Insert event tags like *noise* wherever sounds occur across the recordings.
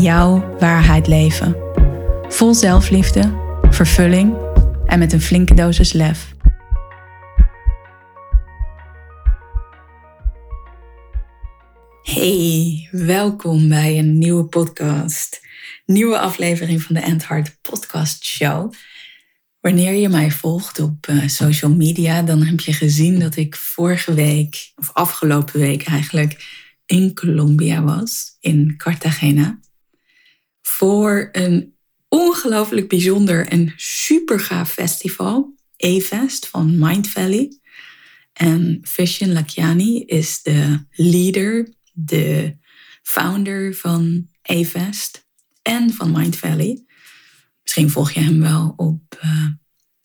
jouw waarheid leven. Vol zelfliefde, vervulling en met een flinke dosis lef. Hey, welkom bij een nieuwe podcast. Nieuwe aflevering van de End Podcast Show. Wanneer je mij volgt op uh, social media, dan heb je gezien dat ik vorige week, of afgelopen week eigenlijk, in Colombia was, in Cartagena voor een ongelooflijk bijzonder en super gaaf festival. E-Fest van Mind Valley. En Vision Lakiani is de leader, de founder van E-Fest en van Mind Valley. Misschien volg je hem wel op uh,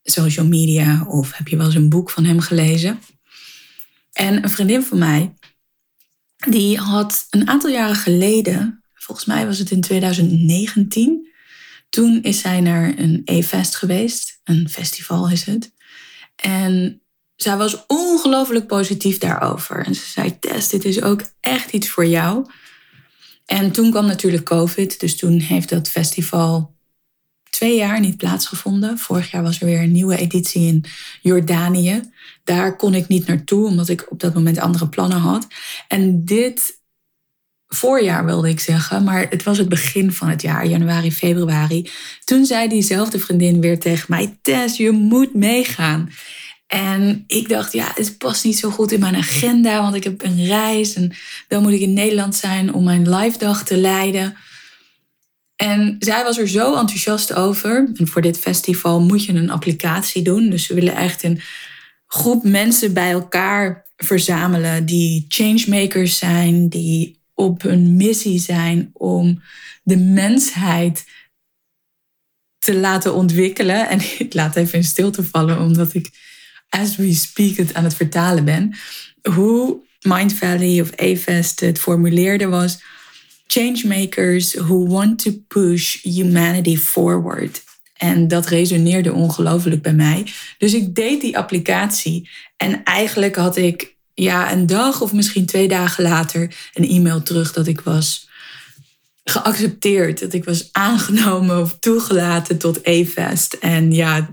social media of heb je wel eens een boek van hem gelezen. En een vriendin van mij, die had een aantal jaren geleden volgens mij was het in 2019. Toen is zij naar een E-Fest geweest. Een festival is het. En zij was ongelooflijk positief daarover. En ze zei: Tess, dit is ook echt iets voor jou. En toen kwam natuurlijk COVID. Dus toen heeft dat festival twee jaar niet plaatsgevonden. Vorig jaar was er weer een nieuwe editie in Jordanië. Daar kon ik niet naartoe, omdat ik op dat moment andere plannen had. En dit voorjaar wilde ik zeggen, maar het was het begin van het jaar, januari, februari. Toen zei diezelfde vriendin weer tegen mij: Tess, je moet meegaan. En ik dacht, ja, het past niet zo goed in mijn agenda, want ik heb een reis en dan moet ik in Nederland zijn om mijn live dag te leiden. En zij was er zo enthousiast over. En voor dit festival moet je een applicatie doen. Dus we willen echt een groep mensen bij elkaar verzamelen die changemakers zijn, die op een missie zijn om de mensheid te laten ontwikkelen. En *laughs* ik laat even in stilte vallen, omdat ik as we speak het aan het vertalen ben. Hoe Mind Valley of AFEST het formuleerde was: Changemakers who want to push humanity forward. En dat resoneerde ongelooflijk bij mij. Dus ik deed die applicatie. En eigenlijk had ik ja, een dag of misschien twee dagen later een e-mail terug dat ik was geaccepteerd. Dat ik was aangenomen of toegelaten tot E-Fest. En ja,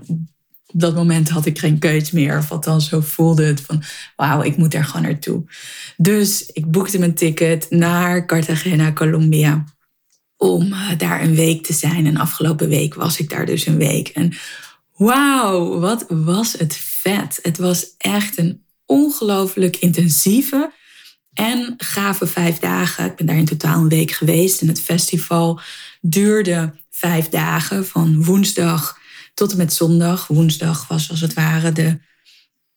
op dat moment had ik geen keus meer. Of althans, zo voelde het van, wauw, ik moet er gewoon naartoe. Dus ik boekte mijn ticket naar Cartagena, Colombia. Om eh, daar een week te zijn. En afgelopen week was ik daar dus een week. En wauw, wat was het vet. Het was echt een ongelooflijk intensieve en gave vijf dagen. Ik ben daar in totaal een week geweest en het festival duurde vijf dagen van woensdag tot en met zondag. Woensdag was als het ware de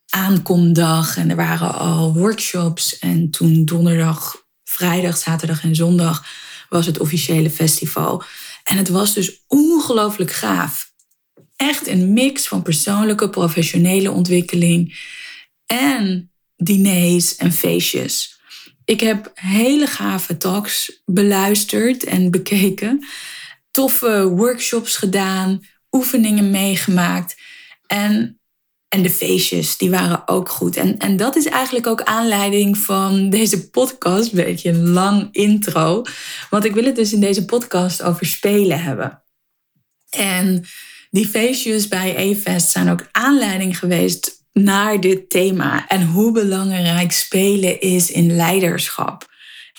aankomdag en er waren al workshops. En toen donderdag, vrijdag, zaterdag en zondag was het officiële festival. En het was dus ongelooflijk gaaf. Echt een mix van persoonlijke, professionele ontwikkeling en diners en feestjes. Ik heb hele gave talks beluisterd en bekeken. Toffe workshops gedaan, oefeningen meegemaakt. En, en de feestjes, die waren ook goed. En, en dat is eigenlijk ook aanleiding van deze podcast. Een beetje een lang intro. Want ik wil het dus in deze podcast over spelen hebben. En die feestjes bij E-Fest zijn ook aanleiding geweest naar dit thema en hoe belangrijk spelen is in leiderschap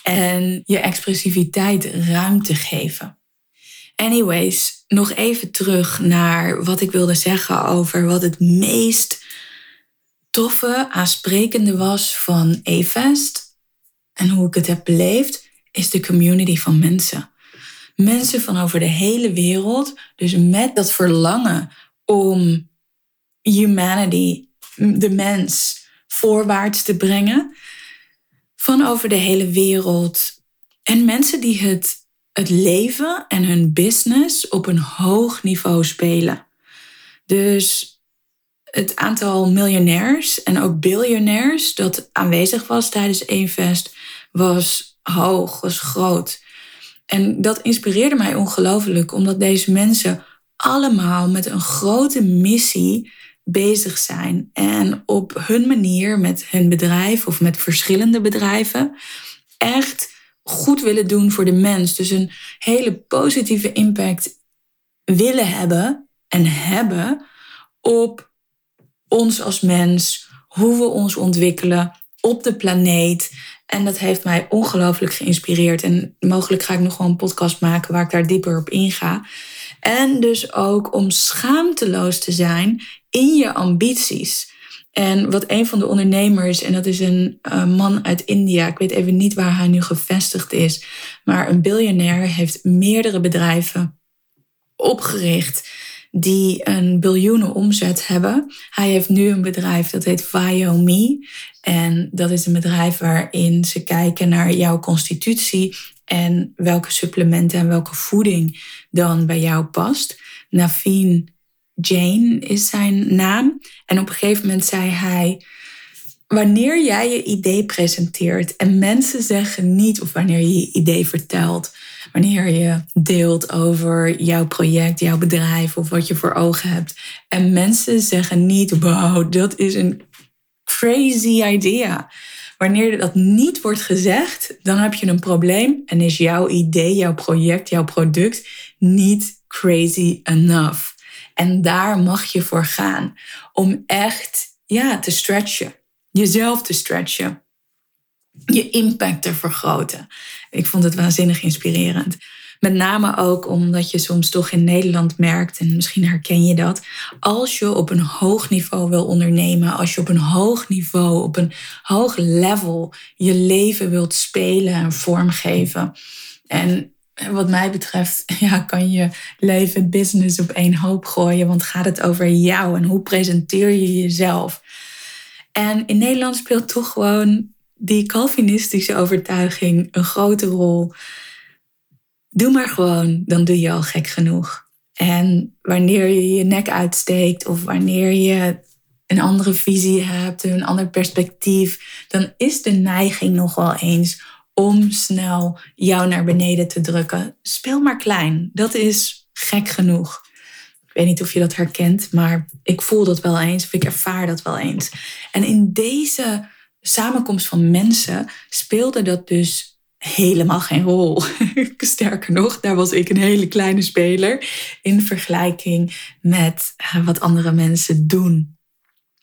en je expressiviteit ruimte geven. Anyways, nog even terug naar wat ik wilde zeggen over wat het meest toffe, aansprekende was van E-Fest en hoe ik het heb beleefd, is de community van mensen. Mensen van over de hele wereld, dus met dat verlangen om humanity de mens voorwaarts te brengen van over de hele wereld. En mensen die het het leven en hun business op een hoog niveau spelen. Dus het aantal miljonairs en ook biljonairs dat aanwezig was tijdens Eenfest was hoog, was groot. En dat inspireerde mij ongelooflijk, omdat deze mensen allemaal met een grote missie bezig zijn. En op hun manier met hun bedrijf of met verschillende bedrijven echt goed willen doen voor de mens. Dus een hele positieve impact willen hebben en hebben op ons als mens, hoe we ons ontwikkelen op de planeet. En dat heeft mij ongelooflijk geïnspireerd. En mogelijk ga ik nog wel een podcast maken waar ik daar dieper op inga. En dus ook om schaamteloos te zijn in je ambities. En wat een van de ondernemers, en dat is een man uit India, ik weet even niet waar hij nu gevestigd is, maar een biljonair heeft meerdere bedrijven opgericht die een biljoenen omzet hebben. Hij heeft nu een bedrijf dat heet Viomi. En dat is een bedrijf waarin ze kijken naar jouw constitutie en welke supplementen en welke voeding dan bij jou past. Naveen Jane is zijn naam. En op een gegeven moment zei hij: Wanneer jij je idee presenteert en mensen zeggen niet, of wanneer je je idee vertelt, wanneer je deelt over jouw project, jouw bedrijf of wat je voor ogen hebt. En mensen zeggen niet, wow, dat is een crazy idea. Wanneer dat niet wordt gezegd, dan heb je een probleem en is jouw idee, jouw project, jouw product niet crazy enough. En daar mag je voor gaan om echt ja, te stretchen, jezelf te stretchen je impact te vergroten. Ik vond het waanzinnig inspirerend. Met name ook omdat je soms toch in Nederland merkt, en misschien herken je dat, als je op een hoog niveau wil ondernemen, als je op een hoog niveau, op een hoog level je leven wilt spelen en vormgeven. En wat mij betreft, *laughs* ja, kan je leven business op één hoop gooien, want gaat het over jou en hoe presenteer je jezelf? En in Nederland speelt toch gewoon die Calvinistische overtuiging een grote rol. Doe maar gewoon, dan doe je al gek genoeg. En wanneer je je nek uitsteekt of wanneer je een andere visie hebt, een ander perspectief, dan is de neiging nog wel eens om snel jou naar beneden te drukken. Speel maar klein, dat is gek genoeg. Ik weet niet of je dat herkent, maar ik voel dat wel eens of ik ervaar dat wel eens. En in deze samenkomst van mensen speelde dat dus helemaal geen rol. *laughs* Sterker nog, daar was ik een hele kleine speler in vergelijking met eh, wat andere mensen doen.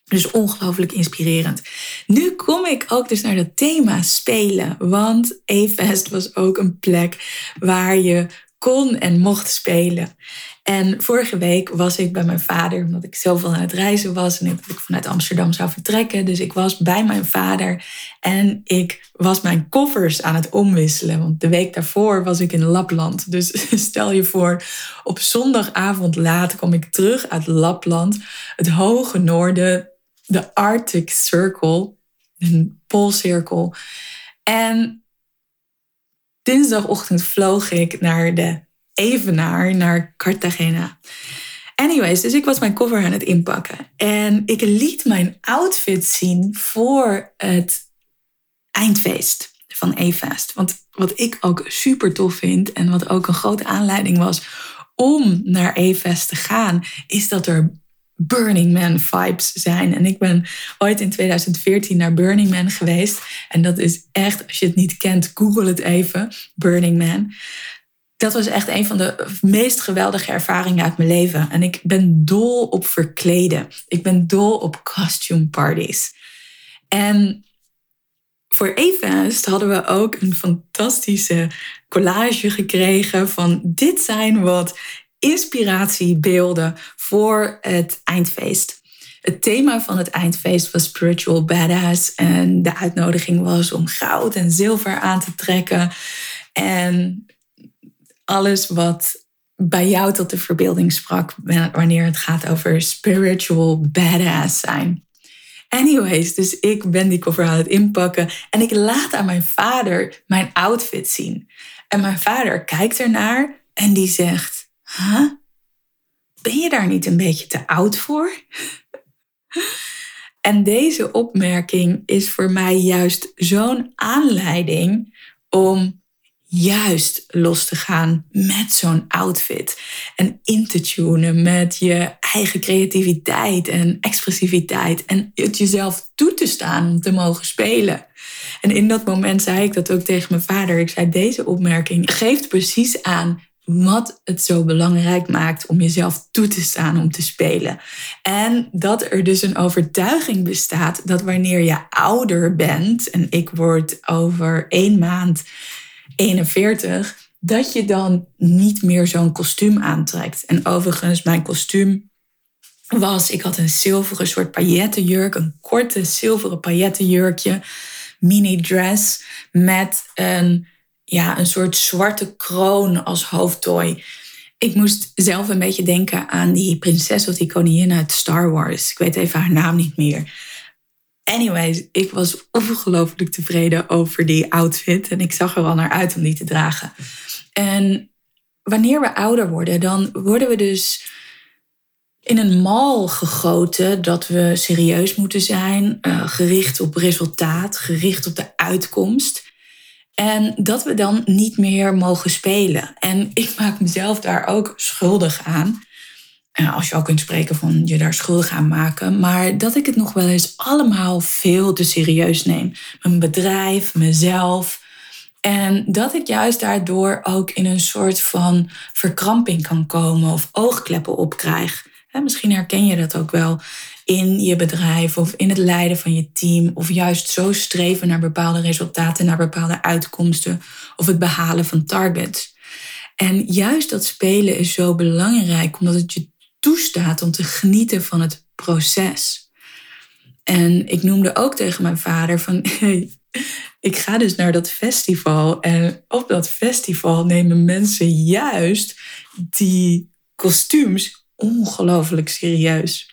Dus ongelooflijk inspirerend. Nu kom ik ook dus naar dat thema spelen. Want E-Fest was ook een plek waar je kon en mocht spelen. En vorige week was ik bij mijn vader, omdat ik zoveel aan het reizen was en dat ik vanuit Amsterdam zou vertrekken. Dus ik was bij mijn vader en ik was mijn koffers aan het omwisselen. Want de week daarvoor was ik in Lapland. Dus *laughs* stel je voor, op zondagavond laat kom ik terug uit Lapland, het hoge noorden, de Arctic Circle, een poolcirkel. En dinsdagochtend vloog ik naar de Evenaar naar Cartagena. Anyways, dus ik was mijn cover aan het inpakken. En ik liet mijn outfit zien voor het eindfeest van E-Fest. Want wat ik ook super tof vind en wat ook een grote aanleiding was om naar E-Fest te gaan, is dat er Burning Man vibes zijn. En ik ben ooit in 2014 naar Burning Man geweest. En dat is echt, als je het niet kent, google het even. Burning Man dat was echt een van de meest geweldige ervaringen uit mijn leven. En ik ben dol op verkleden. Ik ben dol op costume parties. En voor Evest hadden we ook een fantastische collage gekregen van dit zijn wat inspiratiebeelden voor het eindfeest. Het thema van het eindfeest was Spiritual Badass en de uitnodiging was om goud en zilver aan te trekken. En alles wat bij jou tot de verbeelding sprak wanneer het gaat over spiritual badass zijn. Anyways, dus ik ben die cover aan het inpakken en ik laat aan mijn vader mijn outfit zien. En mijn vader kijkt ernaar en die zegt: Huh? Ben je daar niet een beetje te oud voor? *laughs* En deze opmerking is voor mij juist zo'n aanleiding om juist los te gaan met zo'n outfit. En in te tunen met je eigen creativiteit en expressiviteit. En het jezelf toe te staan om te mogen spelen. En in dat moment zei ik dat ook tegen mijn vader. Ik zei, deze opmerking geeft precies aan wat het zo belangrijk maakt om jezelf toe te staan om te spelen. En dat er dus een overtuiging bestaat dat wanneer je ouder bent, en ik word over één maand 41, dat je dan niet meer zo'n kostuum aantrekt. En overigens, mijn kostuum was, ik had een zilveren soort paillettenjurk, een korte zilveren paillettenjurkje, mini dress met een ja, een soort zwarte kroon als hoofdtooi. Ik moest zelf een beetje denken aan die prinses of die koningin uit Star Wars. Ik weet even haar naam niet meer. Anyways, ik was ongelooflijk tevreden over die outfit. En ik zag er wel naar uit om die te dragen. En wanneer we ouder worden, dan worden we dus in een mal gegoten dat we serieus moeten zijn, uh, gericht op resultaat, gericht op de uitkomst. En dat we dan niet meer mogen spelen. En ik maak mezelf daar ook schuldig aan. Als je ook kunt spreken van je daar schuldig aan maken. Maar dat ik het nog wel eens allemaal veel te serieus neem. Mijn bedrijf, mezelf. En dat ik juist daardoor ook in een soort van verkramping kan komen of oogkleppen opkrijg. Misschien herken je dat ook wel in je bedrijf of in het leiden van je team. Of juist zo streven naar bepaalde resultaten, naar bepaalde uitkomsten of het behalen van targets. En juist dat spelen is zo belangrijk omdat het je toestaat om te genieten van het proces. En ik noemde ook tegen mijn vader van *laughs* ik ga dus naar dat festival en op dat festival nemen mensen juist die kostuums ongelooflijk serieus.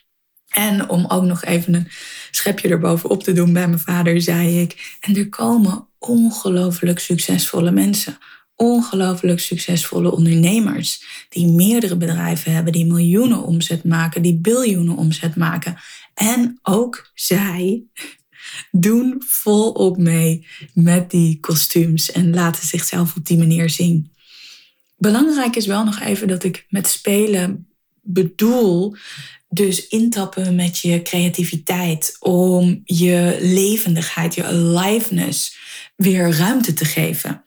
En om ook nog even een schepje erbovenop te doen bij mijn vader, zei ik. En er komen ongelooflijk succesvolle mensen. Ongelooflijk succesvolle ondernemers. Die meerdere bedrijven hebben, die miljoenen omzet maken, die biljoenen omzet maken. En ook zij doen volop mee met die kostuums en laten zichzelf op die manier zien. Belangrijk is wel nog even dat ik met spelen bedoel dus intappen met je creativiteit om je levendigheid, je aliveness weer ruimte te geven.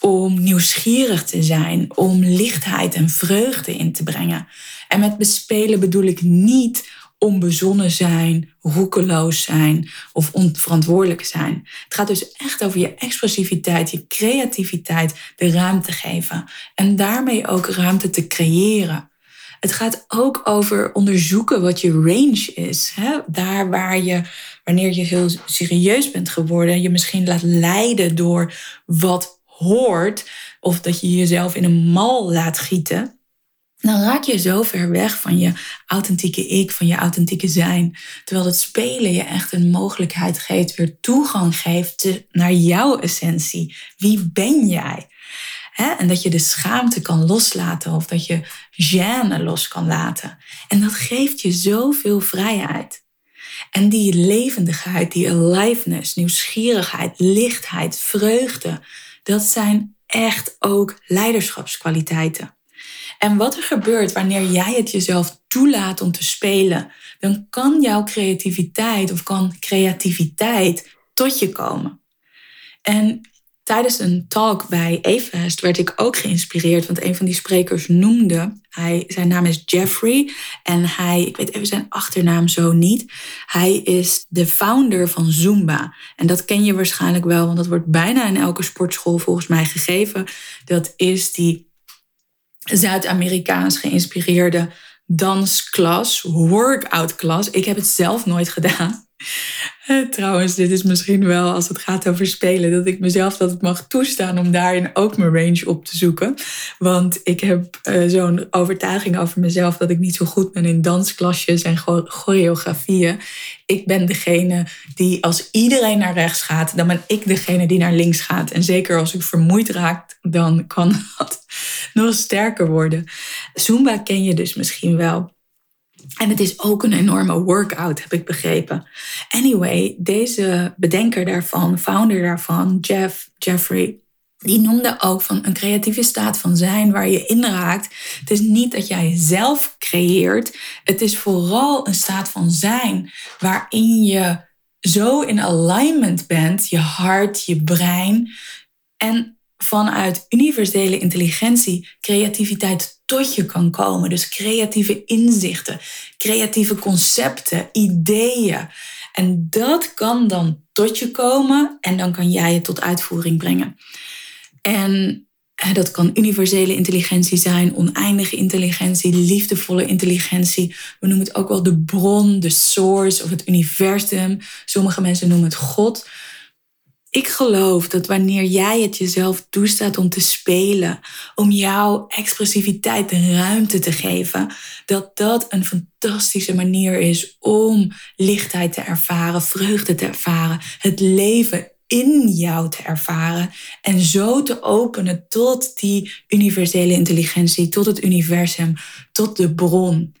Om nieuwsgierig te zijn, om lichtheid en vreugde in te brengen. En met bespelen bedoel ik niet onbezonnen zijn, roekeloos zijn of onverantwoordelijk zijn. Het gaat dus echt over je expressiviteit, je creativiteit, de ruimte geven. En daarmee ook ruimte te creëren. Het gaat ook over onderzoeken wat je range is. Hè? Daar waar je, wanneer je heel serieus bent geworden, je misschien laat leiden door wat hoort, of dat je jezelf in een mal laat gieten. Dan raak je zo ver weg van je authentieke ik, van je authentieke zijn. Terwijl het spelen je echt een mogelijkheid geeft, weer toegang geeft naar jouw essentie. Wie ben jij? En dat je de schaamte kan loslaten of dat je gêne los kan laten. En dat geeft je zoveel vrijheid. En die levendigheid, die aliveness, nieuwsgierigheid, lichtheid, vreugde, dat zijn echt ook leiderschapskwaliteiten. En wat er gebeurt wanneer jij het jezelf toelaat om te spelen, dan kan jouw creativiteit of kan creativiteit tot je komen. En Tijdens een talk bij Evest werd ik ook geïnspireerd, want een van die sprekers noemde, hij, zijn naam is Jeffrey en hij, ik weet even zijn achternaam zo niet, hij is de founder van Zumba. En dat ken je waarschijnlijk wel, want dat wordt bijna in elke sportschool volgens mij gegeven. Dat is die Zuid-Amerikaans geïnspireerde dansklas, workout klas. Ik heb het zelf nooit gedaan. Eh, trouwens, dit is misschien wel als het gaat over spelen, dat ik mezelf dat mag toestaan om daarin ook mijn range op te zoeken. Want ik heb uh, zo'n overtuiging over mezelf dat ik niet zo goed ben in dansklasjes en choreografieën. Ik ben degene die als iedereen naar rechts gaat, dan ben ik degene die naar links gaat. En zeker als ik vermoeid raak, dan kan *laughs* dat nog sterker worden. Zumba ken je dus misschien wel. En het is ook een enorme workout, heb ik begrepen. Anyway, deze bedenker daarvan, founder daarvan, Jeff, Jeffrey, die noemde ook van een creatieve staat van zijn waar je in raakt. Het is niet dat jij zelf creëert. Het is vooral een staat van zijn waarin je zo in alignment bent, je hart, je brein. En vanuit universele intelligentie creativiteit tot je kan komen. Dus creatieve inzichten, creatieve concepten, ideeën. En dat kan dan tot je komen en dan kan jij het tot uitvoering brengen. En dat kan universele intelligentie zijn, oneindige intelligentie, liefdevolle intelligentie. We noemen het ook wel de bron, de source of het universum. Sommige mensen noemen het God. Ik geloof dat wanneer jij het jezelf toestaat om te spelen, om jouw expressiviteit de ruimte te geven, dat dat een fantastische manier is om lichtheid te ervaren, vreugde te ervaren, het leven in jou te ervaren en zo te openen tot die universele intelligentie, tot het universum, tot de bron.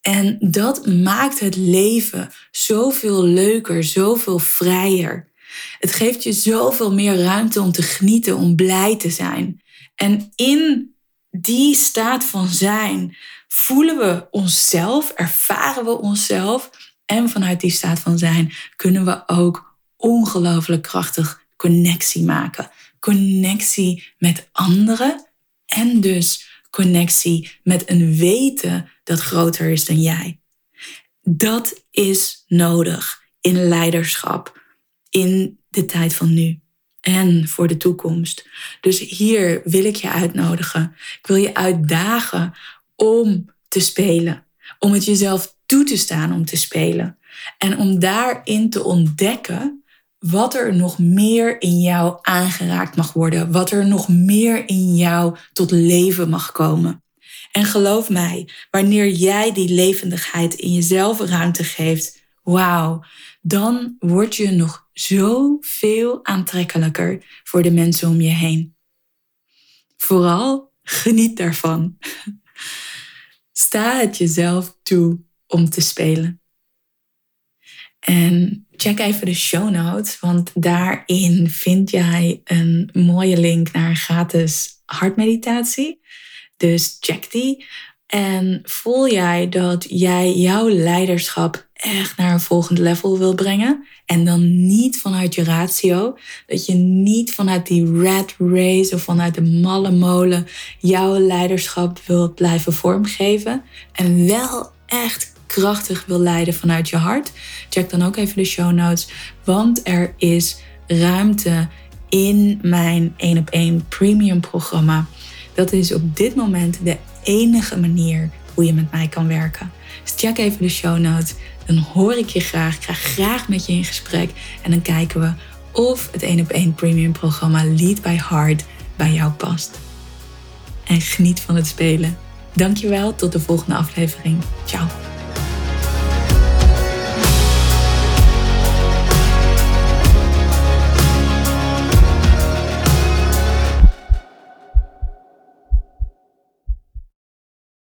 En dat maakt het leven zoveel leuker, zoveel vrijer. Het geeft je zoveel meer ruimte om te genieten, om blij te zijn. En in die staat van zijn voelen we onszelf, ervaren we onszelf. En vanuit die staat van zijn kunnen we ook ongelooflijk krachtig connectie maken. Connectie met anderen en dus connectie met een weten dat groter is dan jij. Dat is nodig in leiderschap in de tijd van nu en voor de toekomst. Dus hier wil ik je uitnodigen. Ik wil je uitdagen om te spelen, om het jezelf toe te staan om te spelen en om daarin te ontdekken wat er nog meer in jou aangeraakt mag worden, wat er nog meer in jou tot leven mag komen. En geloof mij, wanneer jij die levendigheid in jezelf ruimte geeft, wauw, dan word je nog zoveel aantrekkelijker voor de mensen om je heen. Vooral geniet daarvan. *laughs* Sta het jezelf toe om te spelen. En check even de show notes, want daarin vind jij een mooie link naar een gratis hartmeditatie. Dus check die. En voel jij dat jij jouw leiderschap echt naar een volgend level wil brengen? En dan niet vanuit je ratio. Dat je niet vanuit die rat race of vanuit de malle molen jouw leiderschap wilt blijven vormgeven. En wel echt krachtig wil leiden vanuit je hart. Check dan ook even de show notes. Want er is ruimte in mijn 1 op 1 premium programma. Dat is op dit moment de enige manier hoe je met mij kan werken. Dus check even de show notes. Dan hoor ik je graag. Ik ga graag met je in gesprek. En dan kijken we of het 1 op 1 premium programma Lead by Heart bij jou past. En geniet van het spelen. Dankjewel, tot de volgende aflevering. Ciao.